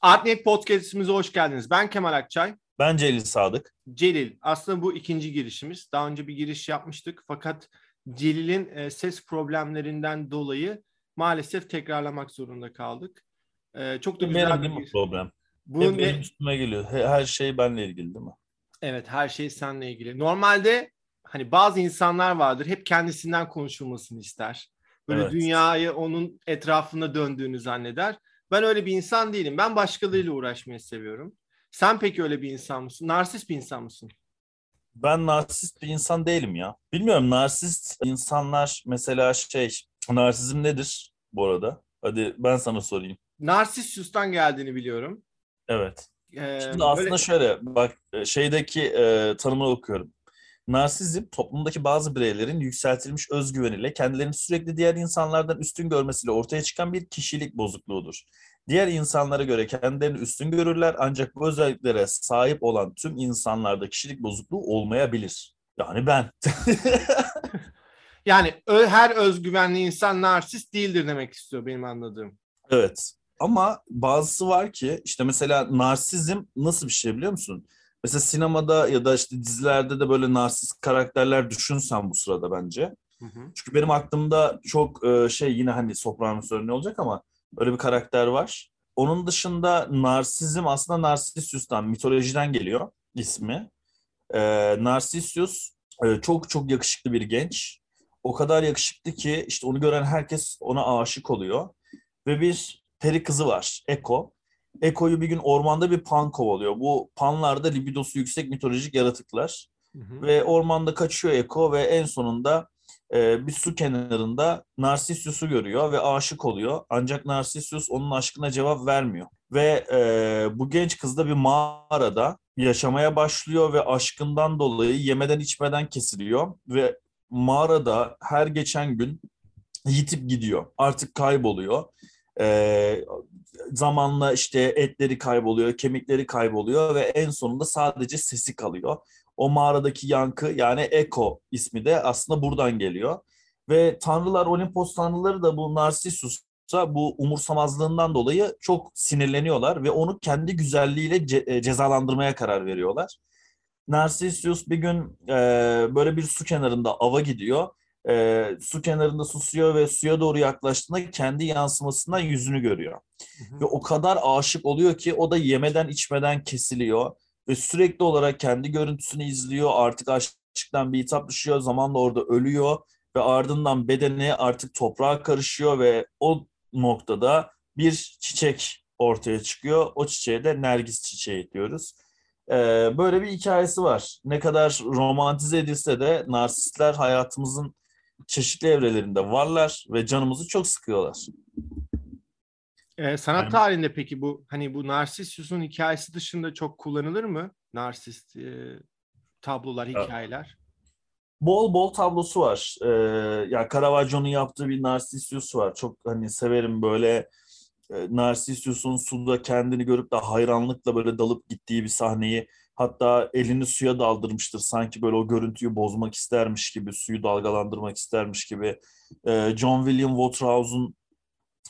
Artnet Podcast'imize hoş geldiniz. Ben Kemal Akçay. Ben Celil Sadık. Celil, aslında bu ikinci girişimiz. Daha önce bir giriş yapmıştık fakat Celil'in e, ses problemlerinden dolayı maalesef tekrarlamak zorunda kaldık. E, çok da güzel benim bir değil mi problem? Bu Hep ne... üstüme geliyor. Her şey benle ilgili değil mi? Evet, her şey seninle ilgili. Normalde hani bazı insanlar vardır hep kendisinden konuşulmasını ister. Böyle evet. dünyayı onun etrafında döndüğünü zanneder. Ben öyle bir insan değilim. Ben başkalarıyla uğraşmayı seviyorum. Sen peki öyle bir insan mısın? Narsist bir insan mısın? Ben narsist bir insan değilim ya. Bilmiyorum narsist insanlar mesela şey narsizm nedir bu arada? Hadi ben sana sorayım. Narsissus'tan geldiğini biliyorum. Evet. Ee, Şimdi aslında böyle... şöyle bak şeydeki e, tanımını okuyorum. Narsizm toplumdaki bazı bireylerin yükseltilmiş özgüveniyle kendilerini sürekli diğer insanlardan üstün görmesiyle ortaya çıkan bir kişilik bozukluğudur. Diğer insanlara göre kendilerini üstün görürler ancak bu özelliklere sahip olan tüm insanlarda kişilik bozukluğu olmayabilir. Yani ben. yani her özgüvenli insan narsist değildir demek istiyor benim anladığım. Evet. Ama bazısı var ki işte mesela narsizm nasıl bir şey biliyor musun? Mesela sinemada ya da işte dizilerde de böyle narsist karakterler düşünsen bu sırada bence. Hı hı. Çünkü benim aklımda çok e, şey yine hani Sopranos örneği olacak ama öyle bir karakter var. Onun dışında narsizm aslında Narsisius'tan, mitolojiden geliyor ismi. E, Narsisius e, çok çok yakışıklı bir genç. O kadar yakışıklı ki işte onu gören herkes ona aşık oluyor. Ve bir peri kızı var, Eko. Eko'yu bir gün ormanda bir pan kovalıyor. Bu panlar da libidosu yüksek mitolojik yaratıklar. Hı hı. Ve ormanda kaçıyor Eko ve en sonunda e, bir su kenarında Narsisius'u görüyor ve aşık oluyor. Ancak Narsisius onun aşkına cevap vermiyor. Ve e, bu genç kız da bir mağarada yaşamaya başlıyor ve aşkından dolayı yemeden içmeden kesiliyor. Ve mağarada her geçen gün yitip gidiyor. Artık kayboluyor. E, zamanla işte etleri kayboluyor, kemikleri kayboluyor ve en sonunda sadece sesi kalıyor. O mağaradaki yankı yani Eko ismi de aslında buradan geliyor. Ve tanrılar, Olimpos tanrıları da bu Narsisus'a bu umursamazlığından dolayı çok sinirleniyorlar ve onu kendi güzelliğiyle ce- e, cezalandırmaya karar veriyorlar. Narsisus bir gün e, böyle bir su kenarında ava gidiyor e, su kenarında susuyor ve suya doğru yaklaştığında kendi yansımasından yüzünü görüyor. Hı hı. Ve o kadar aşık oluyor ki o da yemeden içmeden kesiliyor ve sürekli olarak kendi görüntüsünü izliyor. Artık aşktan bir hitap düşüyor. Zamanla orada ölüyor ve ardından bedeni artık toprağa karışıyor ve o noktada bir çiçek ortaya çıkıyor. O çiçeğe de nergis çiçeği diyoruz. Ee, böyle bir hikayesi var. Ne kadar romantize edilse de narsistler hayatımızın çeşitli evrelerinde varlar ve canımızı çok sıkıyorlar. Ee, sanat yani, tarihinde peki bu hani bu Narsissus'un hikayesi dışında çok kullanılır mı? Narsist e, tablolar, hikayeler. Bol bol tablosu var. Ee, ya yani Caravaggio'nun yaptığı bir Narcissus var. Çok hani severim böyle e, Narcissus'un suda kendini görüp de hayranlıkla böyle dalıp gittiği bir sahneyi Hatta elini suya daldırmıştır. Sanki böyle o görüntüyü bozmak istermiş gibi, suyu dalgalandırmak istermiş gibi. Ee, John William Waterhouse'un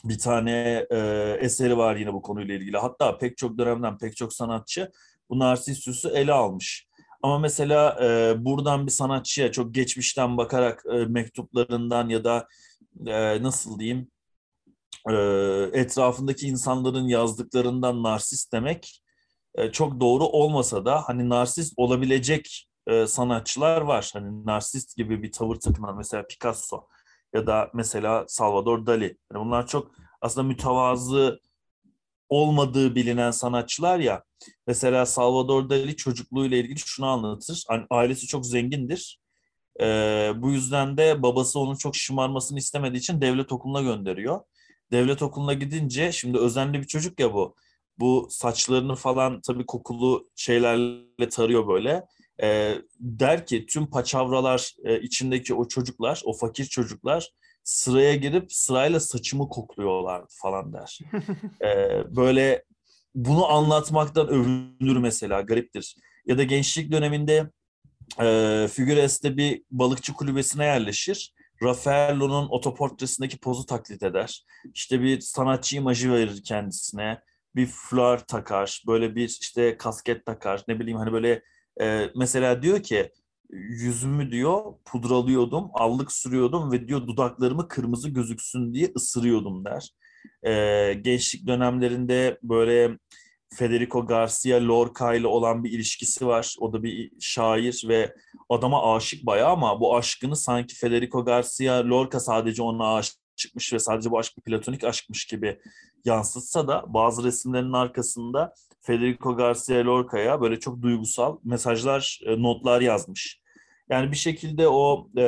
bir tane e, eseri var yine bu konuyla ilgili. Hatta pek çok dönemden pek çok sanatçı bu Narsissus'u ele almış. Ama mesela e, buradan bir sanatçıya çok geçmişten bakarak e, mektuplarından ya da nasıl diyeyim etrafındaki insanların yazdıklarından narsist demek e, çok doğru olmasa da hani narsist olabilecek e, sanatçılar var. Hani narsist gibi bir tavır takınan mesela Picasso ya da mesela Salvador Dali. Yani bunlar çok aslında mütevazı olmadığı bilinen sanatçılar ya. Mesela Salvador Dali çocukluğuyla ilgili şunu anlatır. Hani ailesi çok zengindir. Ee, bu yüzden de babası onun çok şımarmasını istemediği için devlet okuluna gönderiyor. Devlet okuluna gidince şimdi özenli bir çocuk ya bu bu saçlarını falan tabii kokulu şeylerle tarıyor böyle. E, der ki tüm paçavralar e, içindeki o çocuklar, o fakir çocuklar sıraya girip sırayla saçımı kokluyorlar falan der. e, böyle bunu anlatmaktan övünür mesela gariptir. Ya da gençlik döneminde e, Figueres'te bir balıkçı kulübesine yerleşir. Raffaello'nun otoportresindeki pozu taklit eder. İşte bir sanatçı imajı verir kendisine bir flör takar, böyle bir işte kasket takar, ne bileyim hani böyle e, mesela diyor ki yüzümü diyor pudralıyordum, allık sürüyordum ve diyor dudaklarımı kırmızı gözüksün diye ısırıyordum der. E, gençlik dönemlerinde böyle Federico Garcia Lorca ile olan bir ilişkisi var. O da bir şair ve adama aşık bayağı ama bu aşkını sanki Federico Garcia Lorca sadece ona aşıkmış ve sadece bu aşk bir platonik aşkmış gibi yansıtsa da bazı resimlerin arkasında Federico Garcia Lorca'ya böyle çok duygusal mesajlar, e, notlar yazmış. Yani bir şekilde o e,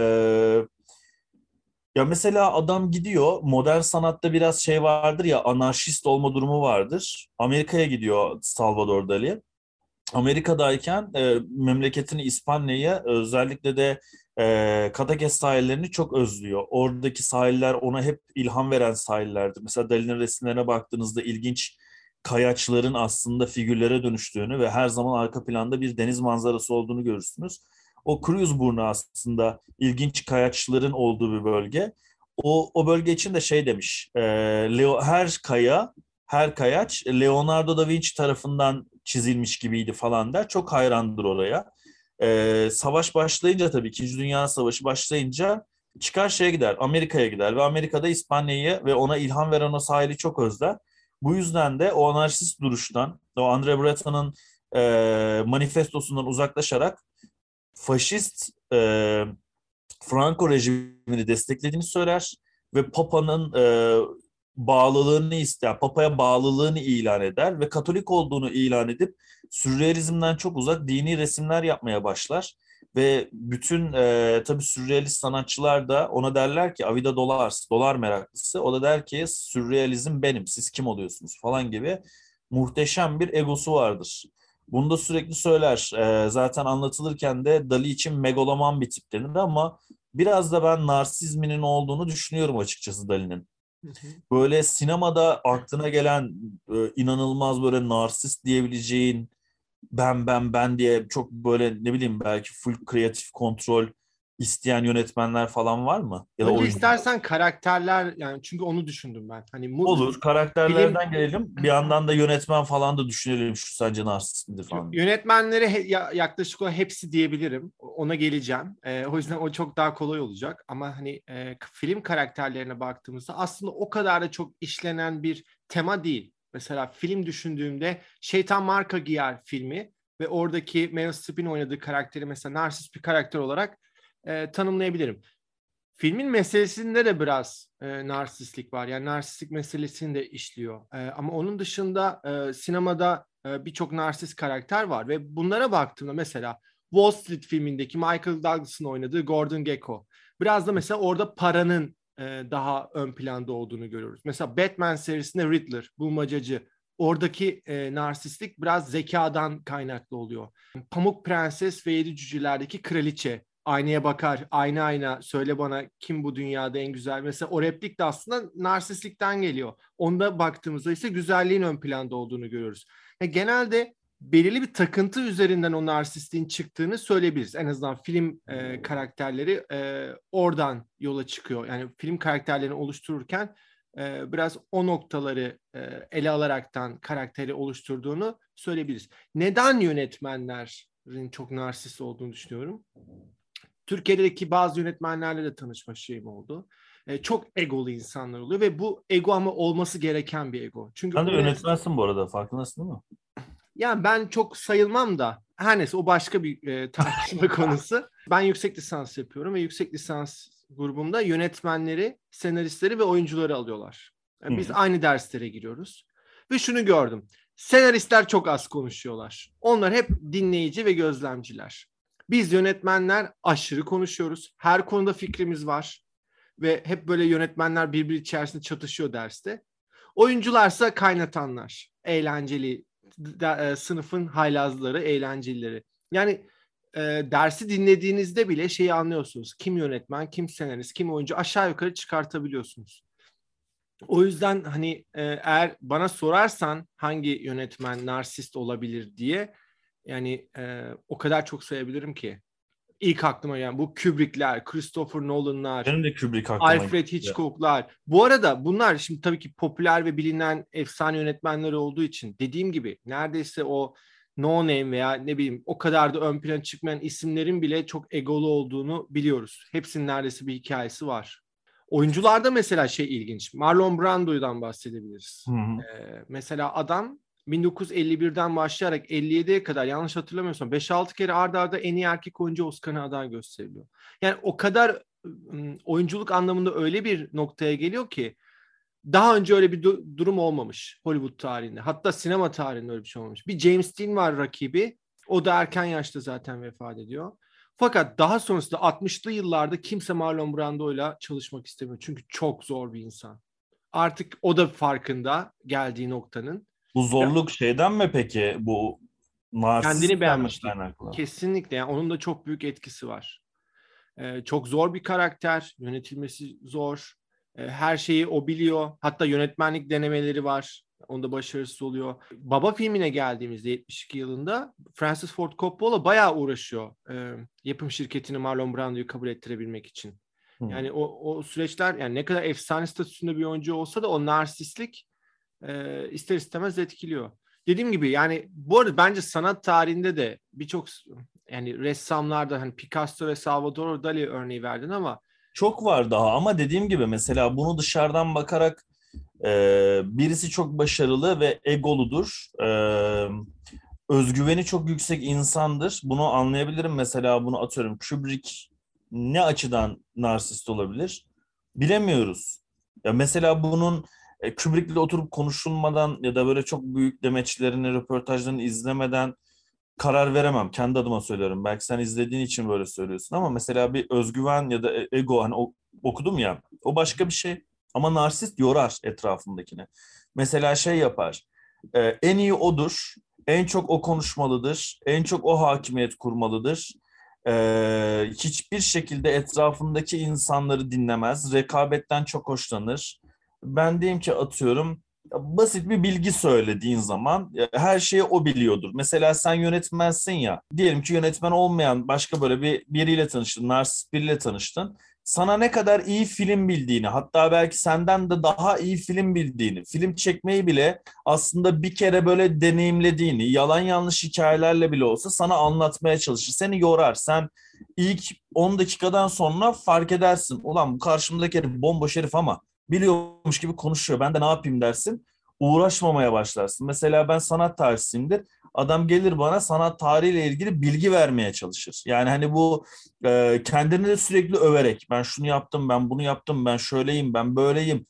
ya mesela adam gidiyor modern sanatta biraz şey vardır ya anarşist olma durumu vardır. Amerika'ya gidiyor Salvador Dali. Amerika'dayken e, memleketini İspanya'ya özellikle de e, Katakes sahillerini çok özlüyor. Oradaki sahiller ona hep ilham veren sahillerdi. Mesela Dali'nin resimlerine baktığınızda ilginç kayaçların aslında figürlere dönüştüğünü ve her zaman arka planda bir deniz manzarası olduğunu görürsünüz. O Cruz burnu aslında ilginç kayaçların olduğu bir bölge. O, o bölge için de şey demiş, e, Leo, her kaya, her kayaç Leonardo da Vinci tarafından çizilmiş gibiydi falan der. Çok hayrandır oraya. E, savaş başlayınca tabii İkinci Dünya Savaşı başlayınca çıkar şeye gider, Amerika'ya gider ve Amerika'da İspanya'yı ve ona ilham veren o sahili çok özler. Bu yüzden de o anarşist duruştan, o Andre Breton'un e, manifestosundan uzaklaşarak faşist e, Franco rejimini desteklediğini söyler ve Papa'nın e, bağlılığını ister, Papa'ya bağlılığını ilan eder ve Katolik olduğunu ilan edip sürrealizmden çok uzak dini resimler yapmaya başlar. Ve bütün e, tabii sürrealist sanatçılar da ona derler ki Avida Dolars, dolar meraklısı. O da der ki sürrealizm benim, siz kim oluyorsunuz falan gibi muhteşem bir egosu vardır. Bunu da sürekli söyler. E, zaten anlatılırken de Dali için megaloman bir tip denir ama biraz da ben narsizminin olduğunu düşünüyorum açıkçası Dali'nin. Böyle sinemada aklına gelen e, inanılmaz böyle narsist diyebileceğin ben ben ben diye çok böyle ne bileyim belki full kreatif kontrol isteyen yönetmenler falan var mı? Ya da Önce istersen karakterler yani çünkü onu düşündüm ben. Hani mu- olur karakterlerden film... gelelim. Bir yandan da yönetmen falan da düşünelim şu sence narsist midir falan. Yönetmenlere he- yaklaşık olarak hepsi diyebilirim. Ona geleceğim. E, o yüzden o çok daha kolay olacak. Ama hani e, film karakterlerine baktığımızda aslında o kadar da çok işlenen bir tema değil. Mesela film düşündüğümde Şeytan Marka Giyer filmi ve oradaki Meryl Streep'in oynadığı karakteri mesela narsist bir karakter olarak e, tanımlayabilirim. Filmin meselesinde de biraz e, narsistlik var. Yani narsistlik meselesini de işliyor. E, ama onun dışında e, sinemada e, birçok narsist karakter var ve bunlara baktığımda mesela Wall Street filmindeki Michael Douglas'ın oynadığı Gordon Gekko. Biraz da mesela orada paranın e, daha ön planda olduğunu görüyoruz. Mesela Batman serisinde Riddler, bulmacacı. Oradaki e, narsistlik biraz zekadan kaynaklı oluyor. Pamuk Prenses ve Yedi Cücelerdeki kraliçe aynaya bakar, ayna ayna söyle bana kim bu dünyada en güzel. Mesela o replik de aslında narsistlikten geliyor. Onda baktığımızda ise güzelliğin ön planda olduğunu görüyoruz. Ya genelde belirli bir takıntı üzerinden o narsistliğin çıktığını söyleyebiliriz. En azından film e, karakterleri e, oradan yola çıkıyor. Yani film karakterlerini oluştururken e, biraz o noktaları e, ele alaraktan karakteri oluşturduğunu söyleyebiliriz. Neden yönetmenlerin çok narsist olduğunu düşünüyorum? Türkiye'deki bazı yönetmenlerle de tanışma şeyim oldu. E, çok egolu insanlar oluyor ve bu ego ama olması gereken bir ego. Çünkü Sen de yönetmensin bu arada farkındasın değil mi? Yani ben çok sayılmam da her neyse o başka bir e, tartışma konusu. Ben yüksek lisans yapıyorum ve yüksek lisans grubumda yönetmenleri, senaristleri ve oyuncuları alıyorlar. Yani biz aynı derslere giriyoruz. Ve şunu gördüm. Senaristler çok az konuşuyorlar. Onlar hep dinleyici ve gözlemciler. Biz yönetmenler aşırı konuşuyoruz. Her konuda fikrimiz var. Ve hep böyle yönetmenler birbiri içerisinde çatışıyor derste. Oyuncularsa kaynatanlar. Eğlenceli, de, e, sınıfın haylazları, eğlencelileri. Yani e, dersi dinlediğinizde bile şeyi anlıyorsunuz. Kim yönetmen, kim senarist, kim oyuncu aşağı yukarı çıkartabiliyorsunuz. O yüzden hani e, eğer bana sorarsan hangi yönetmen narsist olabilir diye yani e, o kadar çok sayabilirim ki. ilk aklıma yani bu Kubrick'ler, Christopher Nolan'lar, Benim de Kubrick aklıma Alfred Hitchcock'lar. Bu arada bunlar şimdi tabii ki popüler ve bilinen efsane yönetmenleri olduğu için dediğim gibi neredeyse o no name veya ne bileyim o kadar da ön plana çıkmayan isimlerin bile çok egolu olduğunu biliyoruz. Hepsinin neredeyse bir hikayesi var. Oyuncularda mesela şey ilginç. Marlon Brando'dan bahsedebiliriz. Hı hı. Ee, mesela adam 1951'den başlayarak 57'ye kadar yanlış hatırlamıyorsam 5-6 kere ardarda arda en iyi erkek oyuncu Oscar'ına aday gösteriliyor. Yani o kadar oyunculuk anlamında öyle bir noktaya geliyor ki daha önce öyle bir du- durum olmamış Hollywood tarihinde. Hatta sinema tarihinde öyle bir şey olmamış. Bir James Dean var rakibi. O da erken yaşta zaten vefat ediyor. Fakat daha sonrasında 60'lı yıllarda kimse Marlon Brando'yla çalışmak istemiyor. Çünkü çok zor bir insan. Artık o da farkında geldiği noktanın. Bu zorluk şeyden mi peki? Bu Kendini mi beğenmişlik. kaynaklı? Kesinlikle yani onun da çok büyük etkisi var. Ee, çok zor bir karakter, yönetilmesi zor. Ee, her şeyi o biliyor. Hatta yönetmenlik denemeleri var. Onda başarısız oluyor. Baba filmine geldiğimizde 72 yılında Francis Ford Coppola bayağı uğraşıyor. e, yapım şirketini Marlon Brando'yu kabul ettirebilmek için. Yani o, o süreçler yani ne kadar efsane statüsünde bir oyuncu olsa da o narsistlik e, ister istemez etkiliyor. Dediğim gibi yani bu arada bence sanat tarihinde de birçok yani ressamlarda hani Picasso ve Salvador Dali örneği verdin ama Çok var daha ama dediğim gibi mesela bunu dışarıdan bakarak e, birisi çok başarılı ve egoludur. E, özgüveni çok yüksek insandır. Bunu anlayabilirim. Mesela bunu atıyorum. Kubrick ne açıdan narsist olabilir? Bilemiyoruz. Ya mesela bunun e, Kubrick'le oturup konuşulmadan ya da böyle çok büyük demeçlerini, röportajlarını izlemeden karar veremem. Kendi adıma söylüyorum. Belki sen izlediğin için böyle söylüyorsun ama mesela bir özgüven ya da e- ego hani o- okudum ya o başka bir şey. Ama narsist yorar etrafındakini. Mesela şey yapar. e, en iyi odur. En çok o konuşmalıdır. En çok o hakimiyet kurmalıdır. E, hiçbir şekilde etrafındaki insanları dinlemez. Rekabetten çok hoşlanır. Ben diyeyim ki atıyorum basit bir bilgi söylediğin zaman her şeyi o biliyordur. Mesela sen yönetmensin ya. Diyelim ki yönetmen olmayan başka böyle bir biriyle tanıştın, narsist biriyle tanıştın. Sana ne kadar iyi film bildiğini, hatta belki senden de daha iyi film bildiğini, film çekmeyi bile aslında bir kere böyle deneyimlediğini, yalan yanlış hikayelerle bile olsa sana anlatmaya çalışır. Seni yorar. Sen ilk 10 dakikadan sonra fark edersin. Ulan bu karşımdaki herif bomboş herif ama biliyormuş gibi konuşuyor. Ben de ne yapayım dersin. Uğraşmamaya başlarsın. Mesela ben sanat tarihçisiyimdir. Adam gelir bana sanat tarihiyle ilgili bilgi vermeye çalışır. Yani hani bu e, kendini de sürekli överek ben şunu yaptım, ben bunu yaptım, ben şöyleyim, ben böyleyim,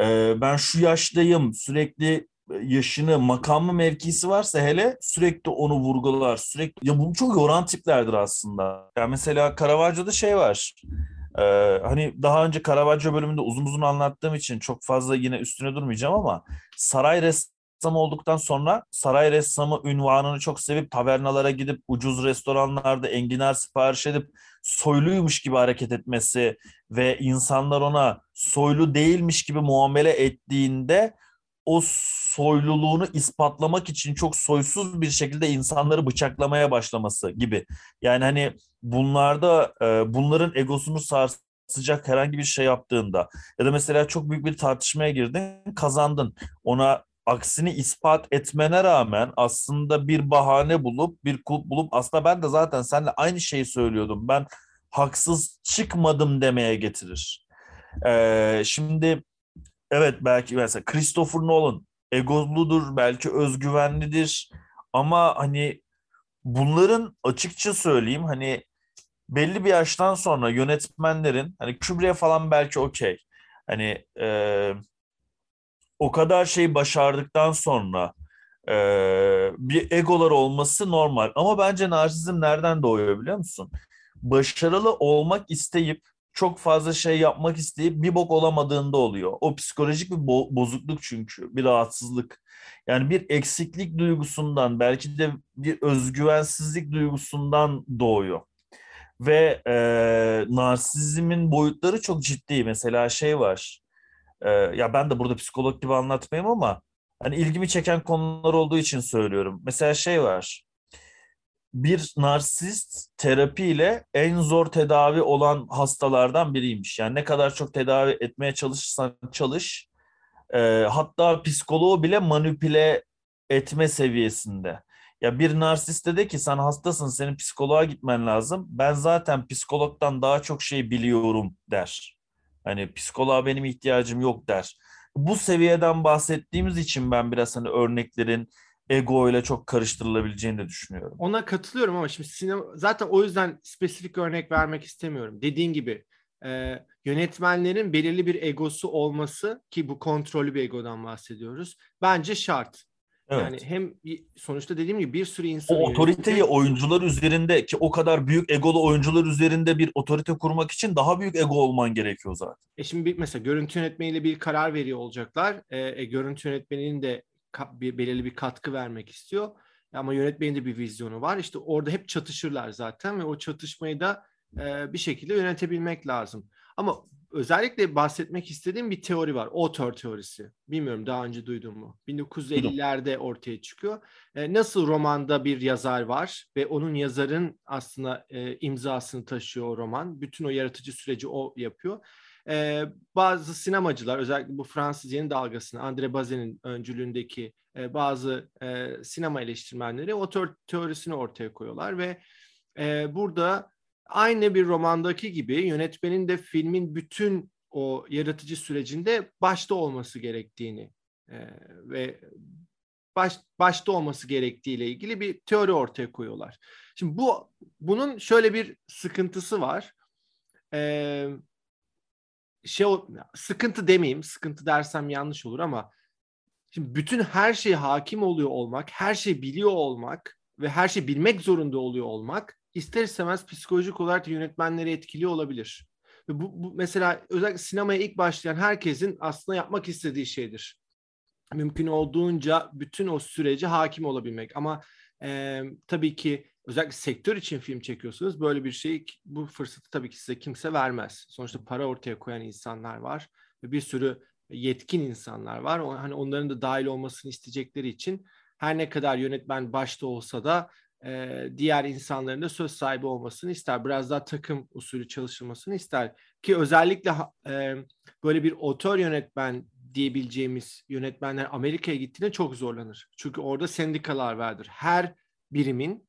e, ben şu yaştayım, sürekli yaşını, makamı, mevkisi varsa hele sürekli onu vurgular. Sürekli ya bu çok yoran tiplerdir aslında. Ya mesela Caravaggio'da şey var. Ee, hani daha önce Caravaggio bölümünde uzun uzun anlattığım için çok fazla yine üstüne durmayacağım ama saray ressamı olduktan sonra saray ressamı ünvanını çok sevip tavernalara gidip ucuz restoranlarda enginar sipariş edip soyluymuş gibi hareket etmesi ve insanlar ona soylu değilmiş gibi muamele ettiğinde o soyluluğunu ispatlamak için çok soysuz bir şekilde insanları bıçaklamaya başlaması gibi. Yani hani bunlarda e, bunların egosunu sarsacak herhangi bir şey yaptığında ya da mesela çok büyük bir tartışmaya girdin, kazandın. Ona aksini ispat etmene rağmen aslında bir bahane bulup bir kulp bulup aslında ben de zaten seninle aynı şeyi söylüyordum. Ben haksız çıkmadım demeye getirir. Ee, şimdi evet belki mesela Christopher Nolan egoludur, belki özgüvenlidir ama hani bunların açıkça söyleyeyim hani belli bir yaştan sonra yönetmenlerin hani Kubrick'e falan belki okey. Hani e, o kadar şey başardıktan sonra e, bir egolar olması normal. Ama bence narsizm nereden doğuyor biliyor musun? Başarılı olmak isteyip çok fazla şey yapmak isteyip bir bok olamadığında oluyor. O psikolojik bir bo- bozukluk çünkü, bir rahatsızlık. Yani bir eksiklik duygusundan, belki de bir özgüvensizlik duygusundan doğuyor. Ve e, narsizmin boyutları çok ciddi. Mesela şey var. e, ya ben de burada psikolog gibi anlatmayayım ama hani ilgimi çeken konular olduğu için söylüyorum. Mesela şey var. Bir narsist terapiyle en zor tedavi olan hastalardan biriymiş. Yani ne kadar çok tedavi etmeye çalışırsan çalış, e, hatta psikoloğu bile manipüle etme seviyesinde. Ya bir narsiste de ki sen hastasın, senin psikoloğa gitmen lazım. Ben zaten psikologdan daha çok şey biliyorum der. Hani psikoloğa benim ihtiyacım yok der. Bu seviyeden bahsettiğimiz için ben biraz hani örneklerin ego ile çok karıştırılabileceğini de düşünüyorum. Ona katılıyorum ama şimdi sinema zaten o yüzden spesifik örnek vermek istemiyorum. Dediğin gibi e, yönetmenlerin belirli bir egosu olması ki bu kontrollü bir egodan bahsediyoruz. Bence şart. Evet. Yani hem sonuçta dediğim gibi bir sürü insan... O otoriteyi yönetim... oyuncular üzerinde ki o kadar büyük egolu oyuncular üzerinde bir otorite kurmak için daha büyük ego olman gerekiyor zaten. E şimdi bir, mesela görüntü yönetmeniyle bir karar veriyor olacaklar. E, e, görüntü yönetmeninin de bir, belirli bir katkı vermek istiyor. Ama yönetmenin de bir vizyonu var. İşte orada hep çatışırlar zaten ve o çatışmayı da e, bir şekilde yönetebilmek lazım. Ama özellikle bahsetmek istediğim bir teori var. Otör teorisi. Bilmiyorum daha önce duydun mu? 1950'lerde ortaya çıkıyor. E, nasıl romanda bir yazar var ve onun yazarın aslında e, imzasını taşıyor o roman. Bütün o yaratıcı süreci o yapıyor. E, bazı sinemacılar özellikle bu Fransız yeni dalgasını André Bazin'in öncülüğündeki e, bazı e, sinema eleştirmenleri otör teorisini ortaya koyuyorlar ve e, burada aynı bir romandaki gibi yönetmenin de filmin bütün o yaratıcı sürecinde başta olması gerektiğini e, ve baş, başta olması gerektiğiyle ilgili bir teori ortaya koyuyorlar. Şimdi bu bunun şöyle bir sıkıntısı var. Ee, şey sıkıntı demeyeyim, sıkıntı dersem yanlış olur ama şimdi bütün her şeye hakim oluyor olmak, her şeyi biliyor olmak ve her şeyi bilmek zorunda oluyor olmak ister istemez psikolojik olarak yönetmenleri etkiliyor olabilir. Ve bu, bu mesela özellikle sinemaya ilk başlayan herkesin aslında yapmak istediği şeydir. Mümkün olduğunca bütün o sürece hakim olabilmek. Ama e, tabii ki özellikle sektör için film çekiyorsunuz böyle bir şey bu fırsatı tabii ki size kimse vermez. Sonuçta para ortaya koyan insanlar var ve bir sürü yetkin insanlar var. Hani onların da dahil olmasını isteyecekleri için her ne kadar yönetmen başta olsa da e, diğer insanların da söz sahibi olmasını ister. Biraz daha takım usulü çalışılmasını ister. Ki özellikle e, böyle bir otör yönetmen diyebileceğimiz yönetmenler Amerika'ya gittiğinde çok zorlanır. Çünkü orada sendikalar vardır. Her birimin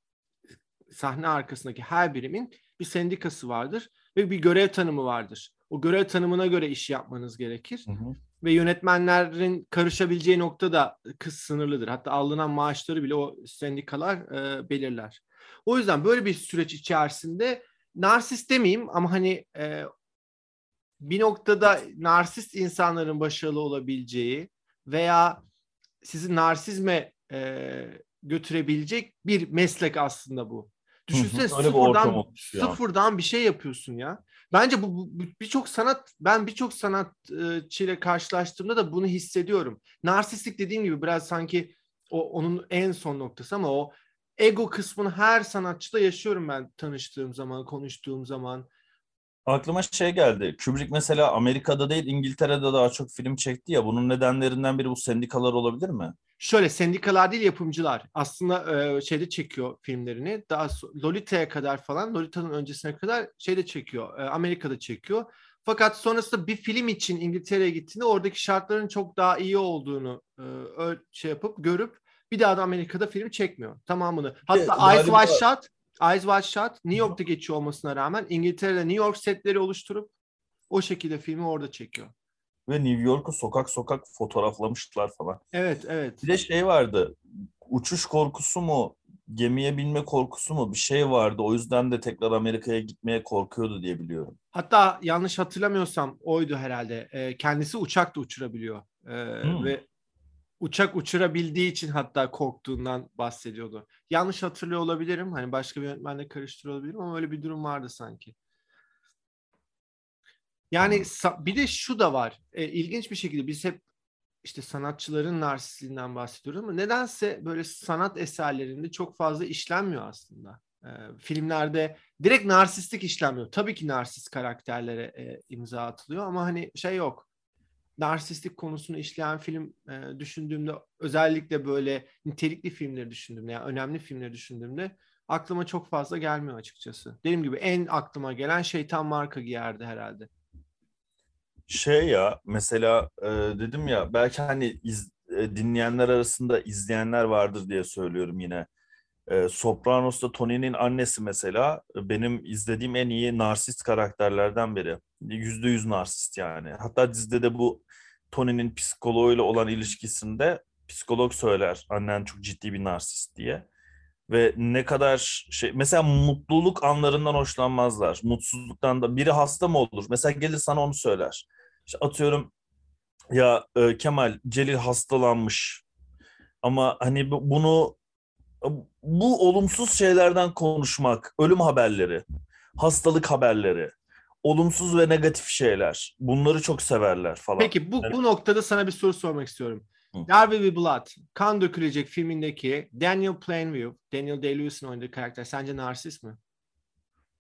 sahne arkasındaki her birimin bir sendikası vardır ve bir görev tanımı vardır. O görev tanımına göre iş yapmanız gerekir. Hı hı ve yönetmenlerin karışabileceği nokta da kız sınırlıdır. Hatta alınan maaşları bile o sendikalar e, belirler. O yüzden böyle bir süreç içerisinde narsist demeyeyim ama hani e, bir noktada narsist insanların başarılı olabileceği veya sizi narsizme e, götürebilecek bir meslek aslında bu. Düşünsene sıfırdan, sıfırdan bir şey yapıyorsun ya. Bence bu, bu birçok sanat ben birçok sanatçıyla karşılaştığımda da bunu hissediyorum. Narsistik dediğim gibi biraz sanki o onun en son noktası ama o ego kısmını her sanatçıda yaşıyorum ben tanıştığım zaman, konuştuğum zaman. Aklıma şey geldi. Kubrick mesela Amerika'da değil İngiltere'de daha çok film çekti ya. Bunun nedenlerinden biri bu sendikalar olabilir mi? Şöyle sendikalar değil yapımcılar. Aslında e, şeyde çekiyor filmlerini. Daha Lolita'ya kadar falan, Lolita'nın öncesine kadar şeyde çekiyor. E, Amerika'da çekiyor. Fakat sonrasında bir film için İngiltere'ye gittiğinde oradaki şartların çok daha iyi olduğunu e, şey yapıp görüp bir daha da Amerika'da film çekmiyor tamamını. Hatta Eyes Wide Shut, Eyes Wide Shut New York'ta geçiyor olmasına rağmen İngiltere'de New York setleri oluşturup o şekilde filmi orada çekiyor ve New York'u sokak sokak fotoğraflamışlar falan. Evet, evet. Bir de şey vardı. Uçuş korkusu mu, gemiye binme korkusu mu bir şey vardı. O yüzden de tekrar Amerika'ya gitmeye korkuyordu diye biliyorum. Hatta yanlış hatırlamıyorsam oydu herhalde. E, kendisi uçak da uçurabiliyor. E, hmm. Ve uçak uçurabildiği için hatta korktuğundan bahsediyordu. Yanlış hatırlıyor olabilirim. Hani başka bir yönetmenle karıştırıyor olabilirim ama öyle bir durum vardı sanki. Yani bir de şu da var. E, ilginç bir şekilde biz hep işte sanatçıların narsistliğinden bahsediyoruz ama nedense böyle sanat eserlerinde çok fazla işlenmiyor aslında. E, filmlerde direkt narsistlik işlenmiyor. Tabii ki narsist karakterlere e, imza atılıyor ama hani şey yok. Narsistlik konusunu işleyen film e, düşündüğümde özellikle böyle nitelikli filmleri düşündüğümde yani önemli filmleri düşündüğümde aklıma çok fazla gelmiyor açıkçası. Dediğim gibi en aklıma gelen şeytan marka giyerdi herhalde. Şey ya mesela e, dedim ya belki hani iz, e, dinleyenler arasında izleyenler vardır diye söylüyorum yine. E, Sopranos'ta Tony'nin annesi mesela benim izlediğim en iyi narsist karakterlerden biri. Yüzde yüz narsist yani. Hatta dizide de bu Tony'nin psikoloğuyla olan ilişkisinde psikolog söyler annen çok ciddi bir narsist diye. Ve ne kadar şey mesela mutluluk anlarından hoşlanmazlar. Mutsuzluktan da biri hasta mı olur? Mesela gelir sana onu söyler. İşte atıyorum ya e, Kemal Celil hastalanmış. Ama hani bunu bu olumsuz şeylerden konuşmak, ölüm haberleri, hastalık haberleri, olumsuz ve negatif şeyler. Bunları çok severler falan. Peki bu, yani... bu noktada sana bir soru sormak istiyorum. Derby with Blood, Kan Dökülecek filmindeki Daniel Plainview, Daniel Day-Lewis'in oynadığı karakter sence narsist mi?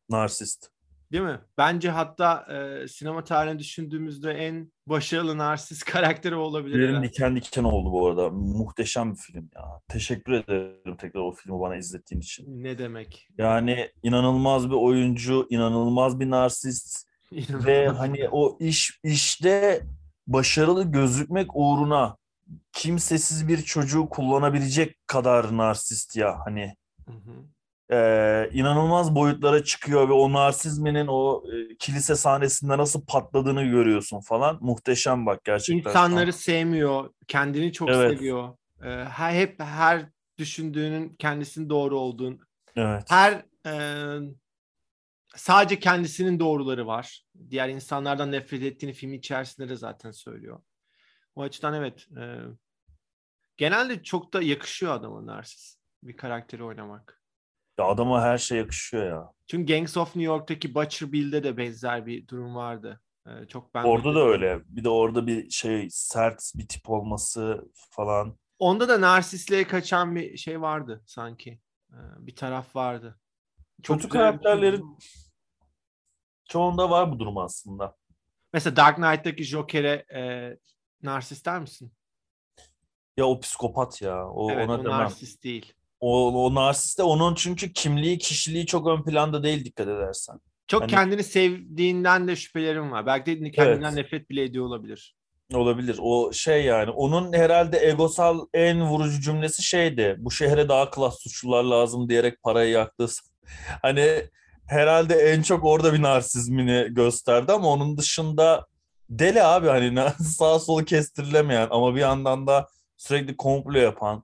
Narsist. Değil mi? Bence hatta e, sinema tarihini düşündüğümüzde en başarılı narsist karakteri olabilir. Benim diken diken oldu bu arada. Muhteşem bir film ya. Teşekkür ederim tekrar o filmi bana izlettiğin için. Ne demek? Yani inanılmaz bir oyuncu, inanılmaz bir narsist. İnanılmaz. Ve hani o iş işte başarılı gözükmek uğruna kimsesiz bir çocuğu kullanabilecek kadar narsist ya hani. Hı hı e, inanılmaz boyutlara çıkıyor ve o narsizminin o e, kilise sahnesinde nasıl patladığını görüyorsun falan. Muhteşem bak gerçekten. İnsanları sevmiyor, kendini çok evet. seviyor. E, her, hep her düşündüğünün kendisinin doğru olduğunu. Evet. Her e, sadece kendisinin doğruları var. Diğer insanlardan nefret ettiğini film içerisinde de zaten söylüyor. O açıdan evet. E, genelde çok da yakışıyor adama narsist bir karakteri oynamak. Ya adama her şey yakışıyor ya. Çünkü Gangs of New York'taki Butcher Bill'de de benzer bir durum vardı. Ee, çok ben Orada da öyle. Bir de orada bir şey sert bir tip olması falan. Onda da narsistliğe kaçan bir şey vardı sanki. Ee, bir taraf vardı. Çok Kötü karakterlerin çoğunda var bu durum aslında. Mesela Dark Knight'taki Joker'e e, narsist der misin? Ya o psikopat ya. O, evet, ona o demem. narsist değil. O, o narsiste onun çünkü kimliği, kişiliği çok ön planda değil dikkat edersen. Çok hani... kendini sevdiğinden de şüphelerim var. Belki de kendinden evet. nefret bile ediyor olabilir. Olabilir. O şey yani onun herhalde egosal en vurucu cümlesi şeydi. Bu şehre daha klas suçlular lazım diyerek parayı yaktı. hani herhalde en çok orada bir narsizmini gösterdi ama onun dışında deli abi hani sağ solu kestirilemeyen ama bir yandan da sürekli komplo yapan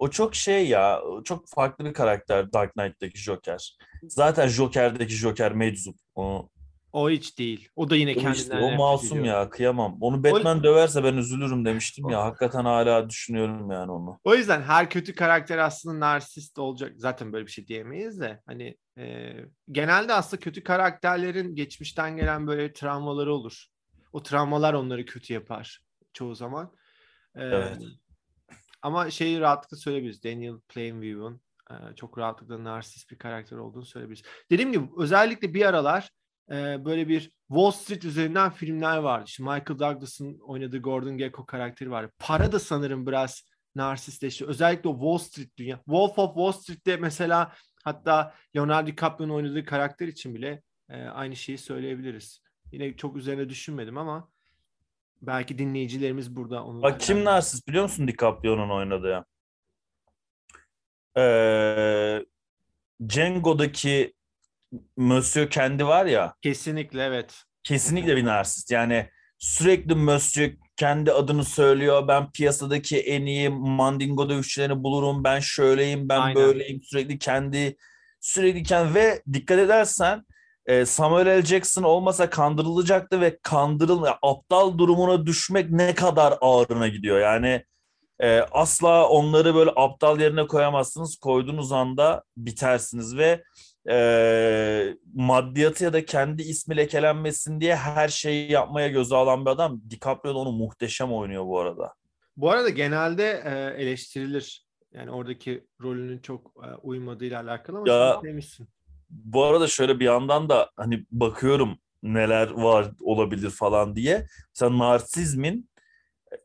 o çok şey ya, çok farklı bir karakter Dark Knight'taki Joker. Zaten Joker'deki Joker meczup. O, o hiç değil. O da yine kendinden işte, O masum ediyor. ya, kıyamam. Onu Batman o... döverse ben üzülürüm demiştim ya. Hakikaten hala düşünüyorum yani onu. O yüzden her kötü karakter aslında narsist olacak. Zaten böyle bir şey diyemeyiz de. Hani e, genelde aslında kötü karakterlerin geçmişten gelen böyle travmaları olur. O travmalar onları kötü yapar çoğu zaman. E, evet. Ama şeyi rahatlıkla söyleyebiliriz. Daniel Plainview'un e, çok rahatlıkla narsist bir karakter olduğunu söyleyebiliriz. Dediğim gibi özellikle bir aralar e, böyle bir Wall Street üzerinden filmler vardı. İşte Michael Douglas'ın oynadığı Gordon Gekko karakteri var. Para da sanırım biraz narsistleşti. Özellikle o Wall Street dünya. Wolf of Wall Street'te mesela hatta Leonardo DiCaprio'nun oynadığı karakter için bile e, aynı şeyi söyleyebiliriz. Yine çok üzerine düşünmedim ama Belki dinleyicilerimiz burada onu... Bak kim narsist biliyor musun DiCaprio'nun oynadığı? Ee, Django'daki Monsieur kendi var ya. Kesinlikle evet. Kesinlikle bir narsist. Yani sürekli Monsieur kendi adını söylüyor. Ben piyasadaki en iyi mandingo dövüşçülerini bulurum. Ben şöyleyim, ben Aynen. böyleyim. Sürekli kendi sürekli kendi ve dikkat edersen e, Samuel L. Jackson olmasa kandırılacaktı ve kandırıl aptal durumuna düşmek ne kadar ağırına gidiyor. Yani e, asla onları böyle aptal yerine koyamazsınız. Koyduğunuz anda bitersiniz ve e, maddiyatı ya da kendi ismi lekelenmesin diye her şeyi yapmaya göze alan bir adam. DiCaprio da onu muhteşem oynuyor bu arada. Bu arada genelde e, eleştirilir. Yani oradaki rolünün çok e, uymadığıyla alakalı ama ya, sen demişsin bu arada şöyle bir yandan da hani bakıyorum neler var olabilir falan diye. Mesela narsizmin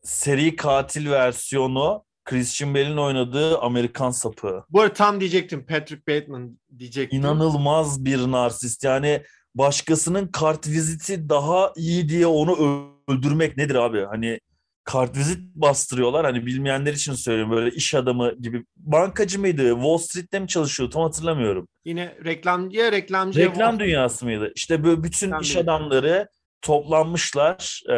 seri katil versiyonu Christian Bale'in oynadığı Amerikan sapı. Bu arada tam diyecektim Patrick Bateman diyecektim. İnanılmaz bir narsist. Yani başkasının kart viziti daha iyi diye onu öldürmek nedir abi? Hani kart vizit bastırıyorlar. Hani bilmeyenler için söylüyorum böyle iş adamı gibi. Bankacı mıydı? Wall Street'te mi çalışıyordu? Tam hatırlamıyorum. Yine reklamcıya reklamcı. Reklam dünyası mıydı? İşte böyle bütün Reklam iş adamları toplanmışlar e,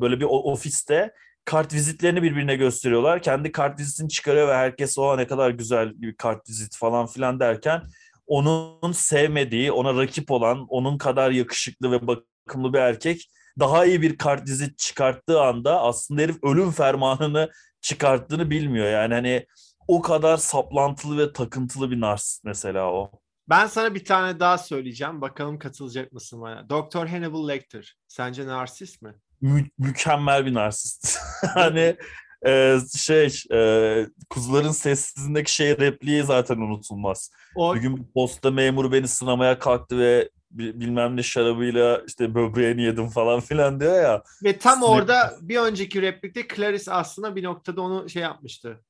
böyle bir ofiste kart vizitlerini birbirine gösteriyorlar. Kendi kart vizitini çıkarıyor ve herkes o ne kadar güzel bir kart vizit falan filan derken onun sevmediği, ona rakip olan, onun kadar yakışıklı ve bakımlı bir erkek daha iyi bir kart vizit çıkarttığı anda aslında herif ölüm fermanını çıkarttığını bilmiyor. Yani hani o kadar saplantılı ve takıntılı bir narsist mesela o. Ben sana bir tane daha söyleyeceğim. Bakalım katılacak mısın bana? Doktor Hannibal Lecter. Sence narsist mi? Mü- mükemmel bir narsist. hani e, şey e, kuzuların sessizliğindeki şey repliği zaten unutulmaz. O... Bir gün posta memuru beni sınamaya kalktı ve bilmem ne şarabıyla işte böbreğini yedim falan filan diyor ya. Ve tam orada bir önceki replikte Clarice aslında bir noktada onu şey yapmıştı.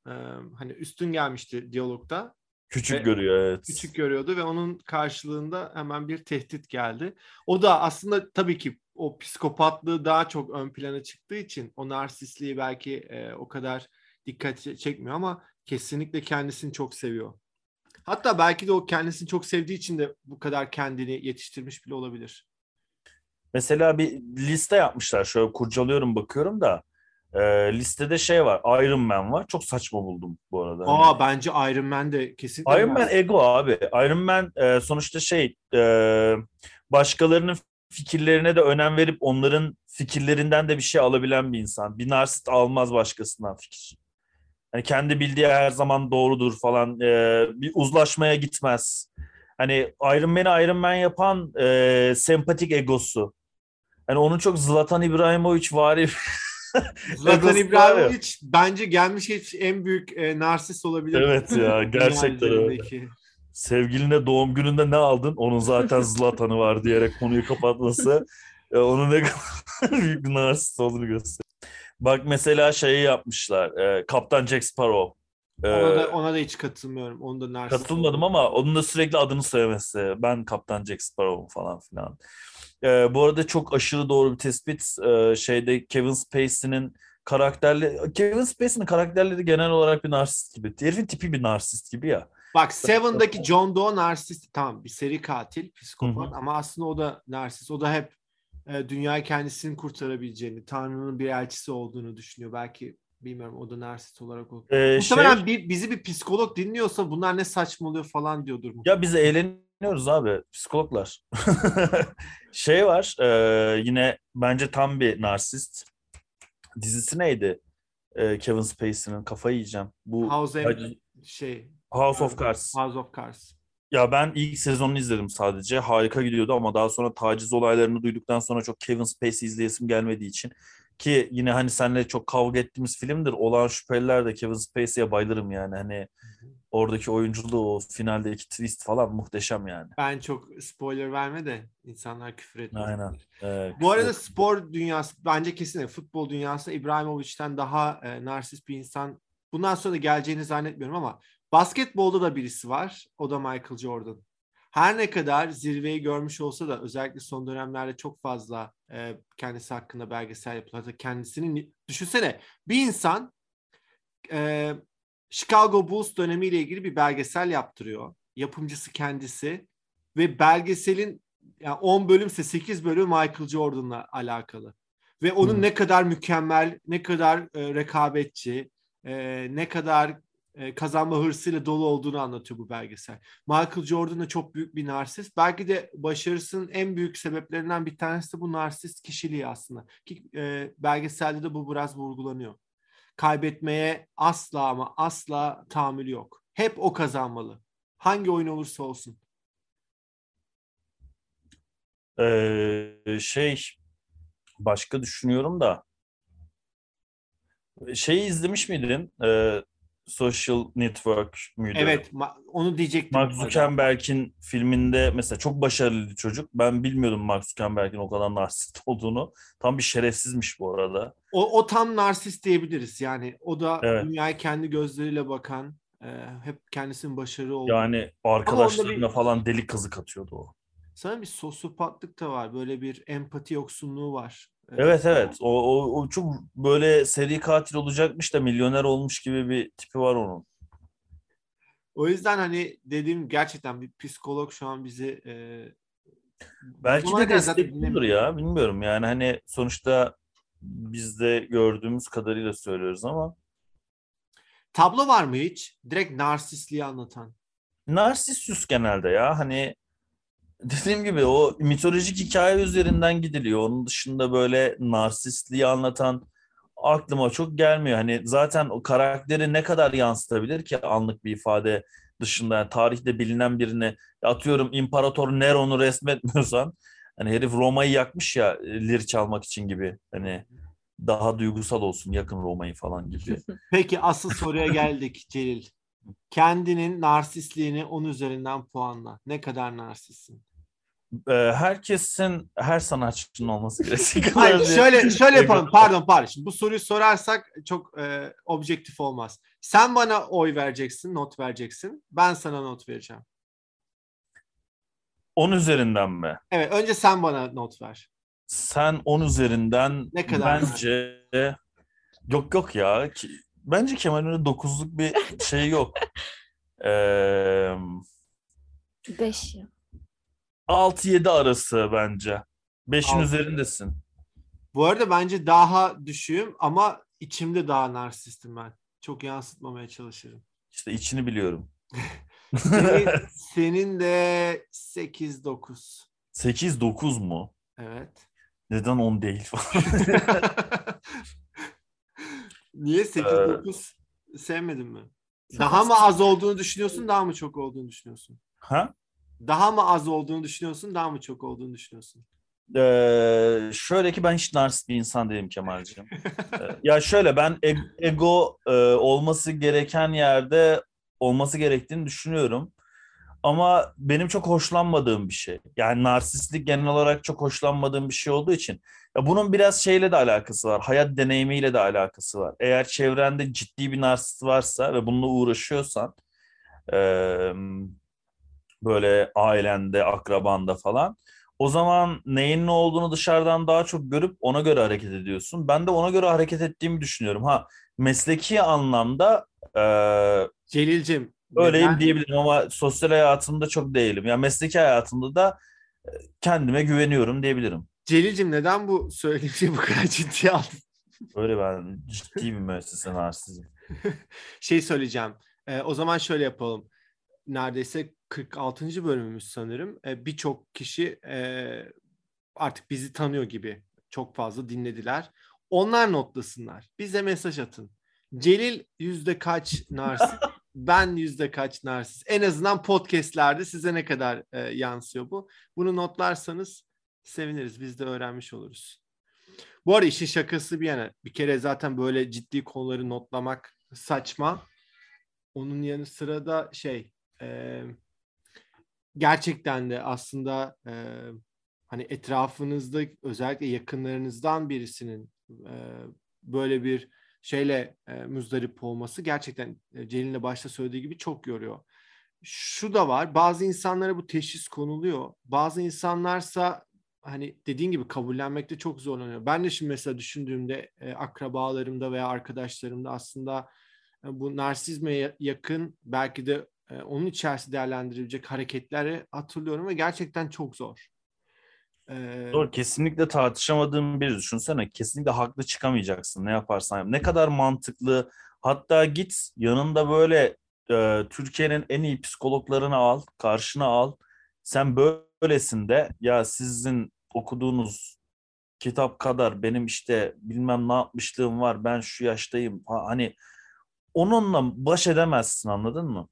Hani üstün gelmişti diyalogda. Küçük ve görüyor evet. Küçük görüyordu ve onun karşılığında hemen bir tehdit geldi. O da aslında tabii ki o psikopatlığı daha çok ön plana çıktığı için o narsistliği belki e, o kadar dikkat çekmiyor ama kesinlikle kendisini çok seviyor. Hatta belki de o kendisini çok sevdiği için de bu kadar kendini yetiştirmiş bile olabilir. Mesela bir liste yapmışlar. Şöyle kurcalıyorum bakıyorum da e, listede şey var. Iron Man var. Çok saçma buldum bu arada. Aa yani. bence Iron Man de kesinlikle. Iron Man ego abi. Iron Man e, sonuçta şey e, başkalarının fikirlerine de önem verip onların fikirlerinden de bir şey alabilen bir insan. Bir narsist almaz başkasından fikir. Yani kendi bildiği her zaman doğrudur falan. E, bir uzlaşmaya gitmez. Hani Iron Man'i Iron Man yapan e, sempatik egosu. Yani onun çok Zlatan İbrahimovic vari Zlatan İbrahimovic bence gelmiş hiç en büyük e, narsist olabilir. Evet ya gerçekten öyle. Sevgiline doğum gününde ne aldın? Onun zaten Zlatan'ı var diyerek konuyu kapatması e, onun ne kadar büyük bir narsist olduğunu gösteriyor. Bak mesela şeyi yapmışlar. E, Kaptan Jack Sparrow. E, ona da, ona da hiç katılmıyorum. Onu da narsist Katılmadım ama onun da sürekli adını söylemesi. Ben Kaptan Jack Sparrow falan filan. E, bu arada çok aşırı doğru bir tespit. E, şeyde Kevin Spacey'nin karakterleri Kevin Spacey'nin karakterleri genel olarak bir narsist gibi. Herifin tipi bir narsist gibi ya. Bak Seven'daki John Doe narsist tamam bir seri katil, psikopat Hı-hı. ama aslında o da narsist. O da hep e, dünyayı kendisini kurtarabileceğini, Tanrı'nın bir elçisi olduğunu düşünüyor. Belki bilmiyorum o da narsist olarak olur. Ee, Muhtemelen şey... bir, bizi bir psikolog dinliyorsa bunlar ne saçmalıyor falan diyordur. Ya biz eğleniyoruz abi psikologlar. şey var e, yine bence tam bir narsist. Dizisi neydi? E, Kevin Spacey'nin kafayı yiyeceğim. Bu House, Hacı... şey House of Cards. House of Cards. Ya ben ilk sezonunu izledim sadece. Harika gidiyordu ama daha sonra taciz olaylarını duyduktan sonra çok Kevin Spacey izleyesim gelmediği için ki yine hani seninle çok kavga ettiğimiz filmdir. Olan şüpheliler de Kevin Spacey'e bayılırım yani. Hani oradaki oyunculuğu, o finaldeki twist falan muhteşem yani. Ben çok spoiler verme de insanlar küfür etmiyor. Aynen. Ee, Bu arada spor dünyası bence kesinlikle futbol dünyası İbrahimovic'ten daha e, narsist bir insan. Bundan sonra da geleceğini zannetmiyorum ama Basketbolda da birisi var. O da Michael Jordan. Her ne kadar zirveyi görmüş olsa da özellikle son dönemlerde çok fazla e, kendisi hakkında belgesel yapılıyor. Kendisinin düşünsene bir insan e, Chicago Bulls dönemiyle ilgili bir belgesel yaptırıyor. Yapımcısı kendisi ve belgeselin yani 10 bölümse 8 bölüm Michael Jordan'la alakalı. Ve onun hmm. ne kadar mükemmel, ne kadar e, rekabetçi, e, ne kadar e, kazanma hırsıyla dolu olduğunu anlatıyor bu belgesel. Michael Jordan da çok büyük bir narsist. Belki de başarısının en büyük sebeplerinden bir tanesi de bu narsist kişiliği aslında. Ki e, belgeselde de bu biraz vurgulanıyor. Kaybetmeye asla ama asla tahammülü yok. Hep o kazanmalı. Hangi oyun olursa olsun. Ee, şey başka düşünüyorum da şeyi izlemiş miydin? Ee, Social Network müydü? Evet onu diyecektim. Mark Zuckerberg'in filminde mesela çok başarılı çocuk. Ben bilmiyordum Mark Zuckerberg'in o kadar narsist olduğunu. Tam bir şerefsizmiş bu arada. O, o tam narsist diyebiliriz. Yani o da evet. dünyaya kendi gözleriyle bakan, e, hep kendisinin başarılı olduğu. Yani arkadaşlarına bir... falan deli kazık atıyordu o. Sana bir sosyopatlık da var. Böyle bir empati yoksunluğu var. Evet evet. O, o, o çok böyle seri katil olacakmış da milyoner olmuş gibi bir tipi var onun. O yüzden hani dediğim gerçekten bir psikolog şu an bizi e, belki de destekliyordur ya bilmiyorum. Yani hani sonuçta biz de gördüğümüz kadarıyla söylüyoruz ama. Tablo var mı hiç? Direkt narsistliği anlatan. Narsistus genelde ya. Hani dediğim gibi o mitolojik hikaye üzerinden gidiliyor. Onun dışında böyle narsistliği anlatan aklıma çok gelmiyor. Hani zaten o karakteri ne kadar yansıtabilir ki anlık bir ifade dışında yani tarihte bilinen birini atıyorum İmparator Nero'nu resmetmiyorsan hani herif Roma'yı yakmış ya lir çalmak için gibi hani daha duygusal olsun yakın Roma'yı falan gibi. Peki asıl soruya geldik Celil. Kendinin narsistliğini 10 üzerinden puanla. Ne kadar narsistsin? Ee, herkesin her sanatçının olması gerekiyor. Hayır, şöyle şöyle yapalım. Pardon pardon. Şimdi bu soruyu sorarsak çok e, objektif olmaz. Sen bana oy vereceksin, not vereceksin. Ben sana not vereceğim. 10 üzerinden mi? Evet, önce sen bana not ver. Sen 10 üzerinden ne kadar bence yok yok ya. Bence Kemal'in 9'luk bir şey yok. Eee 5 ya. 6-7 arası bence. 5'in üzerindesin. Bu arada bence daha düşüğüm ama içimde daha narsistim ben. Çok yansıtmamaya çalışırım. İşte içini biliyorum. senin, senin de 8-9. 8-9 mu? Evet. Neden 10 değil Niye 8-9 ee... sevmedin mi? Daha mı az olduğunu düşünüyorsun, daha mı çok olduğunu düşünüyorsun? Ha? Daha mı az olduğunu düşünüyorsun, daha mı çok olduğunu düşünüyorsun? Ee, şöyle ki ben hiç narsist bir insan değilim Kemal'ciğim. ee, ya şöyle ben ego e, olması gereken yerde olması gerektiğini düşünüyorum. Ama benim çok hoşlanmadığım bir şey. Yani narsistlik genel olarak çok hoşlanmadığım bir şey olduğu için. Ya bunun biraz şeyle de alakası var. Hayat deneyimiyle de alakası var. Eğer çevrende ciddi bir narsist varsa ve bununla uğraşıyorsan e, böyle ailende, akrabanda falan. O zaman neyin ne olduğunu dışarıdan daha çok görüp ona göre hareket ediyorsun. Ben de ona göre hareket ettiğimi düşünüyorum. Ha mesleki anlamda e, Celil'cim öyleyim ben... diyebilirim ama sosyal hayatımda çok değilim. Yani mesleki hayatımda da kendime güveniyorum diyebilirim. Celil'cim neden bu söylediğim şeyi bu kadar ciddiye aldın? Öyle ben ciddi bir müessese narsizim. şey söyleyeceğim. E, o zaman şöyle yapalım. Neredeyse 46. bölümümüz sanırım. E, Birçok kişi e, artık bizi tanıyor gibi çok fazla dinlediler. Onlar notlasınlar. Bize mesaj atın. Celil yüzde kaç narsist? ben yüzde kaç narsist? En azından podcastlerde size ne kadar e, yansıyor bu? Bunu notlarsanız seviniriz. Biz de öğrenmiş oluruz. Bu arada işin şakası bir yana. Bir kere zaten böyle ciddi konuları notlamak saçma. Onun yanı sıra da şey... E, gerçekten de aslında e, hani etrafınızda özellikle yakınlarınızdan birisinin e, böyle bir şeyle e, müzdarip olması gerçekten e, Celil'in başta söylediği gibi çok yoruyor. Şu da var bazı insanlara bu teşhis konuluyor. Bazı insanlarsa hani dediğin gibi kabullenmekte çok zorlanıyor. Ben de şimdi mesela düşündüğümde e, akrabalarımda veya arkadaşlarımda aslında e, bu narsizme yakın belki de e, onun içerisinde değerlendirilecek hareketleri hatırlıyorum ve gerçekten çok zor. Ee, Doğru kesinlikle tartışamadığım bir düşünsene. Kesinlikle haklı çıkamayacaksın. Ne yaparsan yap. Ne kadar mantıklı. Hatta git yanında böyle e, Türkiye'nin en iyi psikologlarını al karşına al. Sen böylesin de ya sizin okuduğunuz kitap kadar benim işte bilmem ne yapmışlığım var ben şu yaştayım. Hani onunla baş edemezsin anladın mı?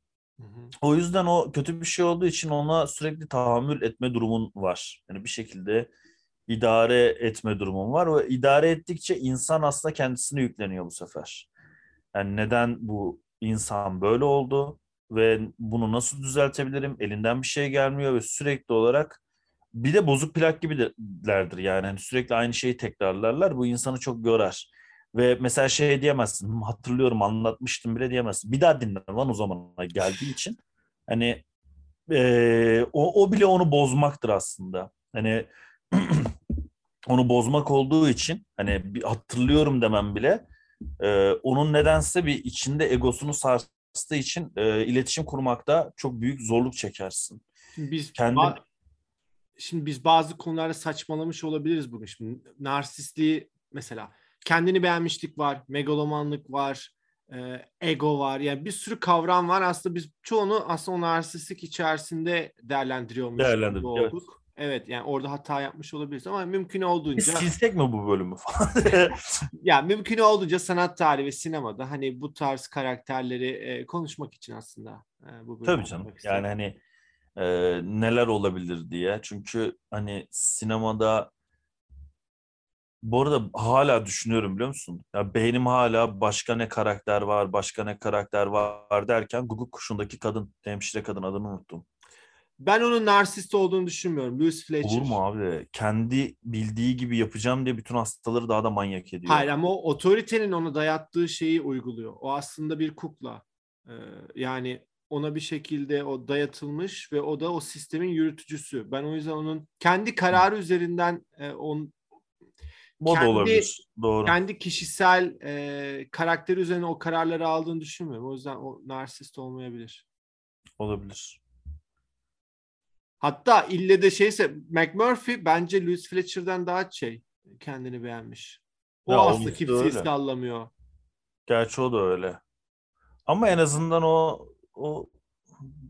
O yüzden o kötü bir şey olduğu için ona sürekli tahammül etme durumun var. Yani bir şekilde idare etme durumun var ve idare ettikçe insan aslında kendisine yükleniyor bu sefer. Yani neden bu insan böyle oldu ve bunu nasıl düzeltebilirim? Elinden bir şey gelmiyor ve sürekli olarak bir de bozuk plak gibilerdir yani. Hani sürekli aynı şeyi tekrarlarlar. Bu insanı çok yorar. Ve mesela şey diyemezsin. Hatırlıyorum anlatmıştım bile diyemezsin. Bir daha dinle lan o zamana geldiği için. Hani e, o, o bile onu bozmaktır aslında. Hani onu bozmak olduğu için hani bir hatırlıyorum demem bile e, onun nedense bir içinde egosunu sarstığı için e, iletişim kurmakta çok büyük zorluk çekersin. Şimdi biz Kendin... ba- şimdi biz bazı konularda saçmalamış olabiliriz bugün. Şimdi narsistliği mesela kendini beğenmişlik var, megalomanlık var, e, ego var. Yani bir sürü kavram var. Aslında biz çoğunu aslında o narsistlik içerisinde değerlendiriyormuş. Değerlendirdik, evet. Evet yani orada hata yapmış olabiliriz ama mümkün olduğunca... Biz silsek mi bu bölümü falan? ya mümkün olduğunca sanat tarihi ve sinemada hani bu tarz karakterleri e, konuşmak için aslında e, bu bölümü Tabii canım yani hani e, neler olabilir diye. Çünkü hani sinemada bu arada hala düşünüyorum biliyor musun? Ya beynim hala başka ne karakter var, başka ne karakter var derken Google kuşundaki kadın, hemşire kadın adını unuttum. Ben onun narsist olduğunu düşünmüyorum. Louis Fletcher. Olur mu abi? Kendi bildiği gibi yapacağım diye bütün hastaları daha da manyak ediyor. Hayır ama o otoritenin ona dayattığı şeyi uyguluyor. O aslında bir kukla. Ee, yani ona bir şekilde o dayatılmış ve o da o sistemin yürütücüsü. Ben o yüzden onun kendi kararı üzerinden e, on, o kendi, olabilir. Doğru. Kendi kişisel e, karakteri üzerine o kararları aldığını düşünmüyorum. O yüzden o narsist olmayabilir. Olabilir. Hatta ille de şeyse McMurphy bence Louis Fletcher'dan daha şey kendini beğenmiş. O ya, aslında kimseyi sallamıyor. Gerçi o da öyle. Ama en azından o o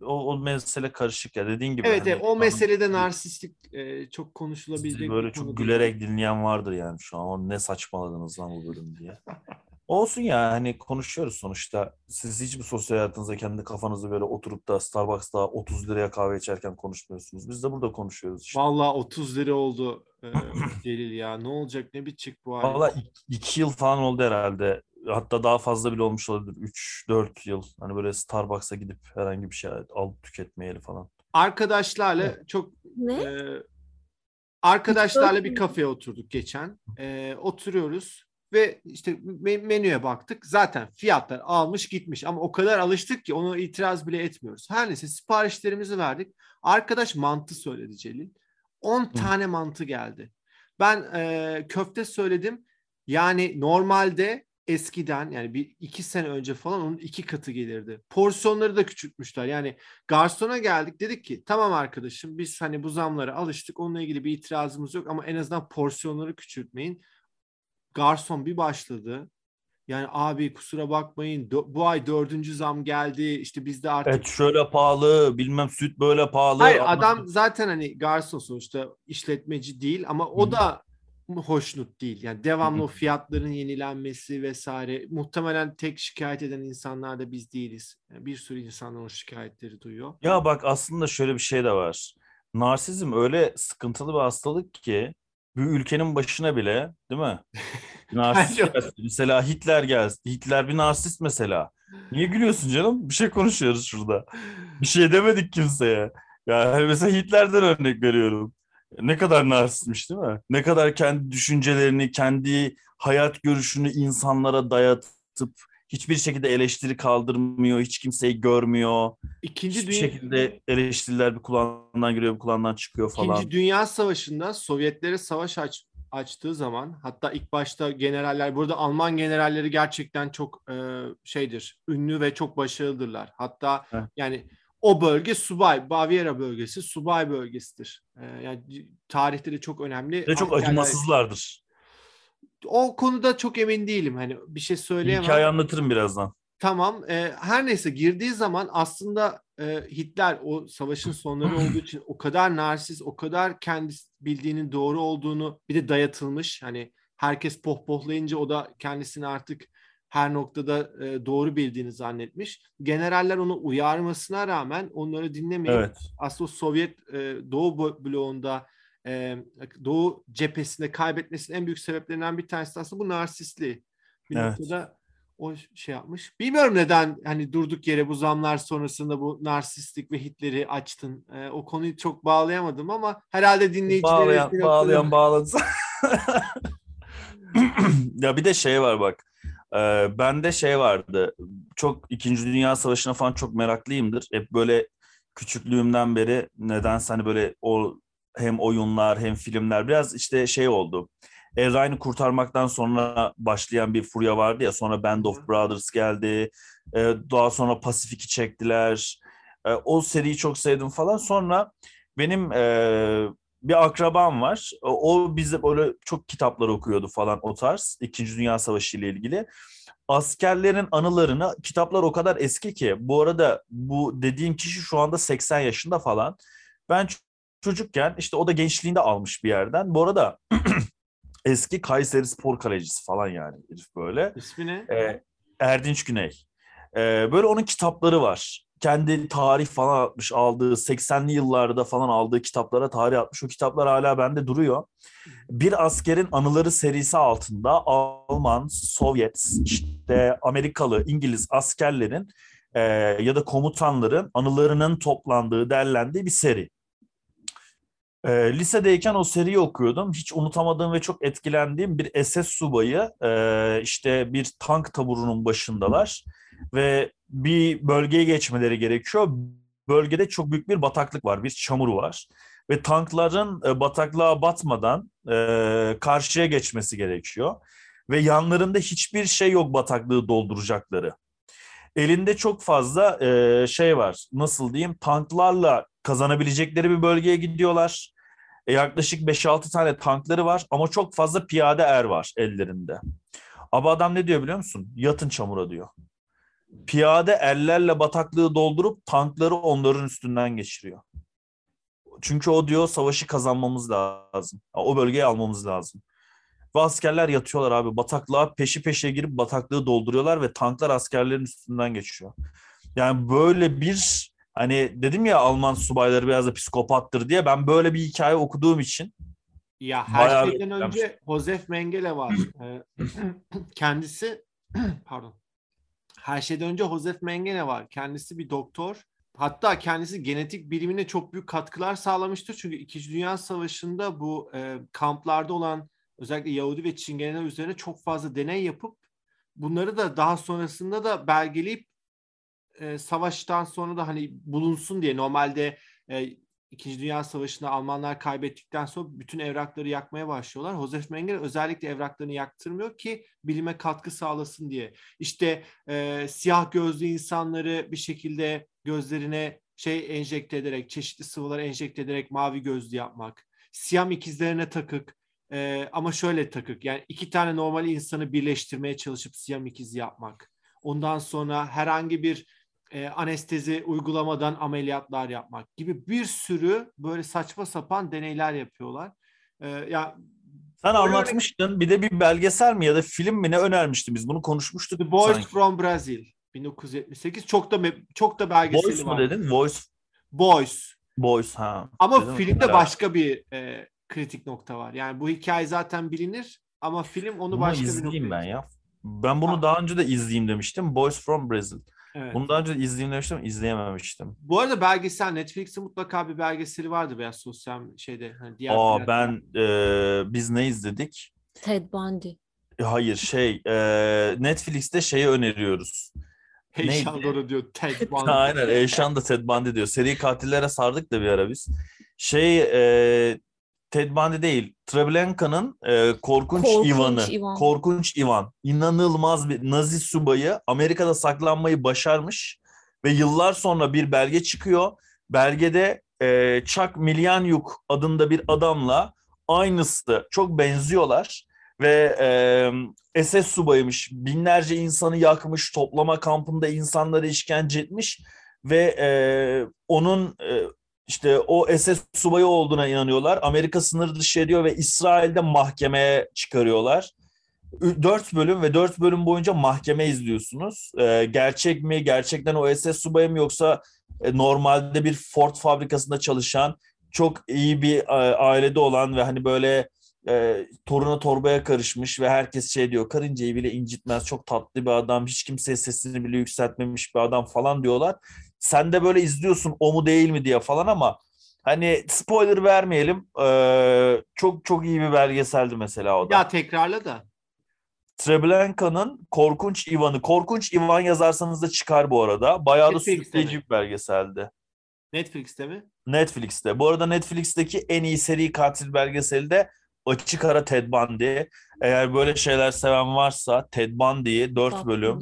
o, o mesele karışık ya dediğin gibi. Evet, hani, evet o meselede narsistlik e, çok konuşulabilecek. Böyle çok gülerek değil. dinleyen vardır yani şu an. Ne saçmaladınız lan bu bölüm diye. Olsun ya hani konuşuyoruz sonuçta. Siz hiç mi sosyal hayatınızda kendi kafanızı böyle oturup da Starbucks'ta 30 liraya kahve içerken konuşmuyorsunuz. Biz de burada konuşuyoruz işte. Vallahi 30 lira oldu e, Delil ya. Ne olacak ne bitecek bu ay? Valla 2 yıl falan oldu herhalde. Hatta daha fazla bile olmuş olabilir. 3-4 yıl. Hani böyle Starbucks'a gidip herhangi bir şey alıp tüketmeyeli falan. Arkadaşlarla çok ne? E, arkadaşlarla bir kafeye oturduk geçen. E, oturuyoruz ve işte menüye baktık. Zaten fiyatlar almış gitmiş ama o kadar alıştık ki onu itiraz bile etmiyoruz. Her neyse siparişlerimizi verdik. Arkadaş mantı söyledi Celil. 10 tane mantı geldi. Ben e, köfte söyledim. Yani normalde eskiden yani bir iki sene önce falan onun iki katı gelirdi. Porsiyonları da küçültmüşler. Yani garsona geldik dedik ki tamam arkadaşım biz hani bu zamlara alıştık. Onunla ilgili bir itirazımız yok ama en azından porsiyonları küçültmeyin garson bir başladı. Yani abi kusura bakmayın bu ay dördüncü zam geldi işte bizde artık... Et şöyle pahalı bilmem süt böyle pahalı. Hayır adam zaten hani garson sonuçta işletmeci değil ama o da hoşnut değil. Yani devamlı o fiyatların yenilenmesi vesaire. Muhtemelen tek şikayet eden insanlar da biz değiliz. Yani bir sürü insanlar o şikayetleri duyuyor. Ya bak aslında şöyle bir şey de var. Narsizm öyle sıkıntılı bir hastalık ki bir ülkenin başına bile değil mi? Narsist mesela Hitler gelsin. Hitler bir narsist mesela. Niye gülüyorsun canım? Bir şey konuşuyoruz şurada. Bir şey demedik kimseye. Yani mesela Hitler'den örnek veriyorum. Ne kadar narsistmiş değil mi? Ne kadar kendi düşüncelerini, kendi hayat görüşünü insanlara dayatıp hiçbir şekilde eleştiri kaldırmıyor, hiç kimseyi görmüyor. İkinci hiçbir dünya... şekilde eleştiriler bir kulağından giriyor, bir kulağından çıkıyor falan. İkinci Dünya Savaşı'nda Sovyetlere savaş aç, açtığı zaman hatta ilk başta generaller burada Alman generalleri gerçekten çok e, şeydir, ünlü ve çok başarılıdırlar. Hatta Heh. yani o bölge subay, Baviera bölgesi subay bölgesidir. E, yani tarihte de çok önemli. Ve çok acımasızlardır o konuda çok emin değilim. Hani bir şey söyleyemem. Hikaye anlatırım birazdan. Tamam. E, her neyse girdiği zaman aslında e, Hitler o savaşın sonları olduğu için o kadar narsist, o kadar kendi bildiğinin doğru olduğunu bir de dayatılmış. Hani herkes pohpohlayınca o da kendisini artık her noktada e, doğru bildiğini zannetmiş. Generaller onu uyarmasına rağmen onları dinlemeyip evet. aslında Sovyet e, Doğu bloğunda e, Doğu cephesinde kaybetmesinin en büyük sebeplerinden bir tanesi aslında bu narsistliği. Bir evet. noktada o şey yapmış. Bilmiyorum neden hani durduk yere bu zamlar sonrasında bu narsistik ve Hitler'i açtın. Ee, o konuyu çok bağlayamadım ama herhalde dinleyicilerimiz Bağlayan, bağlayan bağladı. ya bir de şey var bak. Ee, bende şey vardı. Çok İkinci Dünya Savaşı'na falan çok meraklıyımdır. Hep böyle küçüklüğümden beri nedense hani böyle o hem oyunlar hem filmler biraz işte şey oldu. Erray'ını kurtarmaktan sonra başlayan bir furya vardı ya. Sonra Band of Brothers geldi. Ee, daha sonra Pasifik'i çektiler. Ee, o seriyi çok sevdim falan. Sonra benim e, bir akrabam var. O, bize böyle çok kitaplar okuyordu falan o tarz. İkinci Dünya Savaşı ile ilgili. Askerlerin anılarını kitaplar o kadar eski ki. Bu arada bu dediğim kişi şu anda 80 yaşında falan. Ben çocukken işte o da gençliğinde almış bir yerden. Bu arada eski Kayseri Spor Kalecisi falan yani herif böyle. İsmi ne? Ee, Erdinç Güney. Ee, böyle onun kitapları var. Kendi tarih falan atmış aldığı 80'li yıllarda falan aldığı kitaplara tarih atmış. O kitaplar hala bende duruyor. Bir askerin anıları serisi altında Alman, Sovyet, işte Amerikalı, İngiliz askerlerin e, ya da komutanların anılarının toplandığı, derlendiği bir seri. E, lisedeyken o seriyi okuyordum. Hiç unutamadığım ve çok etkilendiğim bir SS subayı e, işte bir tank taburunun başındalar ve bir bölgeye geçmeleri gerekiyor. Bölgede çok büyük bir bataklık var, bir çamur var ve tankların e, bataklığa batmadan e, karşıya geçmesi gerekiyor ve yanlarında hiçbir şey yok bataklığı dolduracakları. Elinde çok fazla e, şey var. Nasıl diyeyim? Tanklarla kazanabilecekleri bir bölgeye gidiyorlar. E, yaklaşık 5-6 tane tankları var ama çok fazla piyade er var ellerinde. Ama adam ne diyor biliyor musun? Yatın çamura diyor. Piyade erlerle bataklığı doldurup tankları onların üstünden geçiriyor. Çünkü o diyor savaşı kazanmamız lazım. O bölgeyi almamız lazım. Ve askerler yatıyorlar abi. Bataklığa peşi peşe girip bataklığı dolduruyorlar ve tanklar askerlerin üstünden geçiyor. Yani böyle bir hani dedim ya Alman subayları biraz da psikopattır diye ben böyle bir hikaye okuduğum için Ya her Bayağı şeyden önce Josef Mengele var. Ee, Kendisi pardon. Her şeyden önce Josef Mengele var. Kendisi bir doktor. Hatta kendisi genetik bilimine çok büyük katkılar sağlamıştır. Çünkü İkinci Dünya Savaşı'nda bu e, kamplarda olan özellikle Yahudi ve Çingeneler üzerine çok fazla deney yapıp bunları da daha sonrasında da belgeleyip e, savaştan sonra da hani bulunsun diye normalde e, İkinci Dünya Savaşı'nda Almanlar kaybettikten sonra bütün evrakları yakmaya başlıyorlar. Josef Mengele özellikle evraklarını yaktırmıyor ki bilime katkı sağlasın diye. İşte e, siyah gözlü insanları bir şekilde gözlerine şey enjekte ederek, çeşitli sıvılar enjekte ederek mavi gözlü yapmak. Siyam ikizlerine takık e, ama şöyle takık. Yani iki tane normal insanı birleştirmeye çalışıp siyam ikizi yapmak. Ondan sonra herhangi bir e, anestezi uygulamadan ameliyatlar yapmak gibi bir sürü böyle saçma sapan deneyler yapıyorlar. E, ya sen anlatmıştın. Bir de bir belgesel mi ya da film mi ne önermiştin biz bunu konuşmuştuk. The Boys sanki. from Brazil 1978 çok da çok da belgeseli mu var. dedin? Voice Boys. Boys ha. Ama Dedim, filmde başka bir e, kritik nokta var. Yani bu hikaye zaten bilinir ama film onu Bunu başka bir noktaya ben ya. Ben bunu Ha. daha önce de izleyeyim demiştim. Boys from Brazil. Evet. Bunu daha önce demiştim, izleyememiştim. Bu arada belgesel Netflix'te mutlaka bir belgeseli vardı veya sosyal şeyde hani diğer Aa ben e, biz ne izledik? Ted Bundy. Hayır şey e, Netflix'te şeyi öneriyoruz. Neydi? doğru diyor Ted Bundy. Aynen Eşan da Ted Bundy diyor. Seri katillere sardık da bir ara biz. Şey e, Ted Bundy değil. Treblenka'nın e, Korkunç, Korkunç Ivan'ı. Ivan. Korkunç Ivan. İnanılmaz bir Nazi subayı Amerika'da saklanmayı başarmış ve yıllar sonra bir belge çıkıyor. Belgede e, Chuck Milyanyuk adında bir adamla aynısı çok benziyorlar ve e, SS subayıymış. Binlerce insanı yakmış, toplama kampında insanları işkence etmiş ve e, onun e, işte o SS subayı olduğuna inanıyorlar. Amerika sınır dışı ediyor ve İsrail'de mahkemeye çıkarıyorlar. Dört bölüm ve dört bölüm boyunca mahkeme izliyorsunuz. E, gerçek mi, gerçekten o SS subayı mı yoksa e, normalde bir Ford fabrikasında çalışan çok iyi bir e, ailede olan ve hani böyle e, toruna torbaya karışmış ve herkes şey diyor karıncayı bile incitmez çok tatlı bir adam hiç kimseye sesini bile yükseltmemiş bir adam falan diyorlar. Sen de böyle izliyorsun o mu değil mi diye falan ama hani spoiler vermeyelim e, çok çok iyi bir belgeseldi mesela o da. Ya tekrarla da. Treblenka'nın Korkunç Ivan'ı. Korkunç Ivan yazarsanız da çıkar bu arada. Bayağı da Netflix'te sürükleyici mi? bir belgeseldi. Netflix'te mi? Netflix'te. Bu arada Netflix'teki en iyi seri katil belgeseli de Açık Ara Ted Bundy. Eğer böyle şeyler seven varsa Ted Bundy'yi 4 Bob bölüm.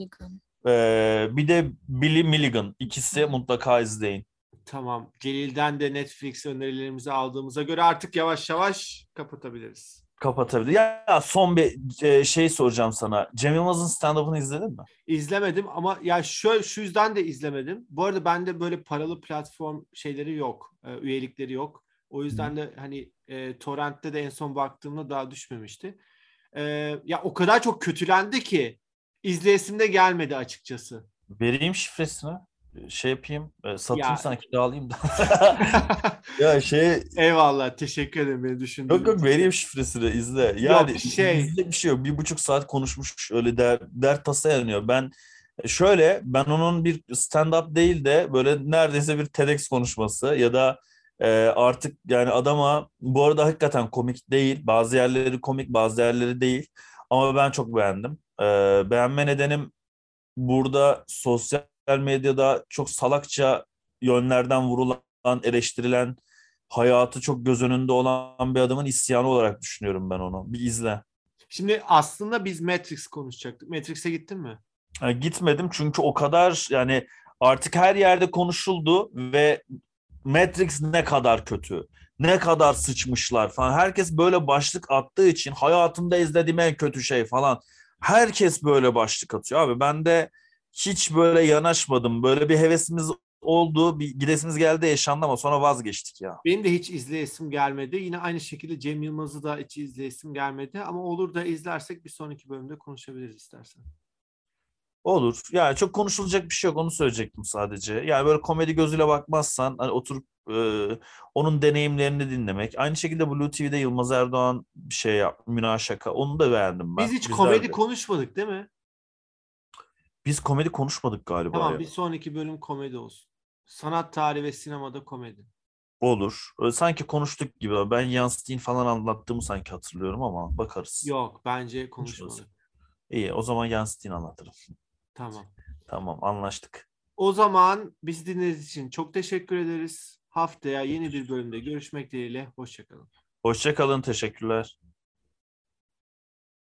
Ee, bir de Billy Milligan. İkisi mutlaka izleyin. Tamam. Celil'den de Netflix önerilerimizi aldığımıza göre artık yavaş yavaş kapatabiliriz. Kapatabilir. Ya son bir e, şey soracağım sana. Cem Yılmaz'ın stand-up'ını izledin mi? İzlemedim ama ya şu, şu yüzden de izlemedim. Bu arada bende böyle paralı platform şeyleri yok. e, üyelikleri yok. O yüzden de hani e, torrentte de en son baktığımda daha düşmemişti. E, ya o kadar çok kötülendi ki izleyesim de gelmedi açıkçası. Vereyim şifresini. Şey yapayım. e, Satayım Ya. sana kiralayayım da. ya şey Eyvallah. Teşekkür ederim beni düşündüğün Yok yok vereyim şifresini izle. Yani şey- izle bir şey yok. Bir buçuk saat konuşmuş öyle der, der tasa yanıyor. Ben şöyle ben onun bir stand-up değil de böyle neredeyse bir TEDx konuşması ya da e, artık yani adama bu arada hakikaten komik değil. Bazı yerleri komik bazı yerleri değil. Ama ben çok beğendim. E, beğenme nedenim burada sosyal medyada çok salakça yönlerden vurulan, eleştirilen hayatı çok göz önünde olan bir adamın isyanı olarak düşünüyorum ben onu. Bir izle. Şimdi aslında biz Matrix konuşacaktık. Matrix'e gittin mi? Yani gitmedim çünkü o kadar yani artık her yerde konuşuldu ve Matrix ne kadar kötü, ne kadar sıçmışlar falan. Herkes böyle başlık attığı için hayatımda izlediğim en kötü şey falan. Herkes böyle başlık atıyor abi. Ben de hiç böyle yanaşmadım. Böyle bir hevesimiz oldu, bir gidesimiz geldi yaşandı ama sonra vazgeçtik ya. Benim de hiç izleyesim gelmedi. Yine aynı şekilde Cem Yılmaz'ı da hiç izleyesim gelmedi. Ama olur da izlersek bir sonraki bölümde konuşabiliriz istersen. Olur. Yani çok konuşulacak bir şey yok. Onu söyleyecektim sadece. Yani böyle komedi gözüyle bakmazsan hani oturup e, onun deneyimlerini dinlemek. Aynı şekilde Blue TV'de Yılmaz Erdoğan bir şey yap, Münah Şaka. Onu da beğendim ben. Biz hiç Güzeldi. komedi konuşmadık değil mi? Biz komedi konuşmadık galiba. Tamam ya. bir sonraki bölüm komedi olsun. Sanat tarihi ve sinemada komedi. Olur. Sanki konuştuk gibi. Ben Yansıtayım falan anlattığımı sanki hatırlıyorum ama bakarız. Yok bence konuşmadık. İyi o zaman Yansıtayım anlatırım. Tamam. Tamam anlaştık. O zaman bizi dinlediğiniz için çok teşekkür ederiz. Haftaya yeni bir bölümde görüşmek dileğiyle. Hoşçakalın. Hoşça kalın. Teşekkürler.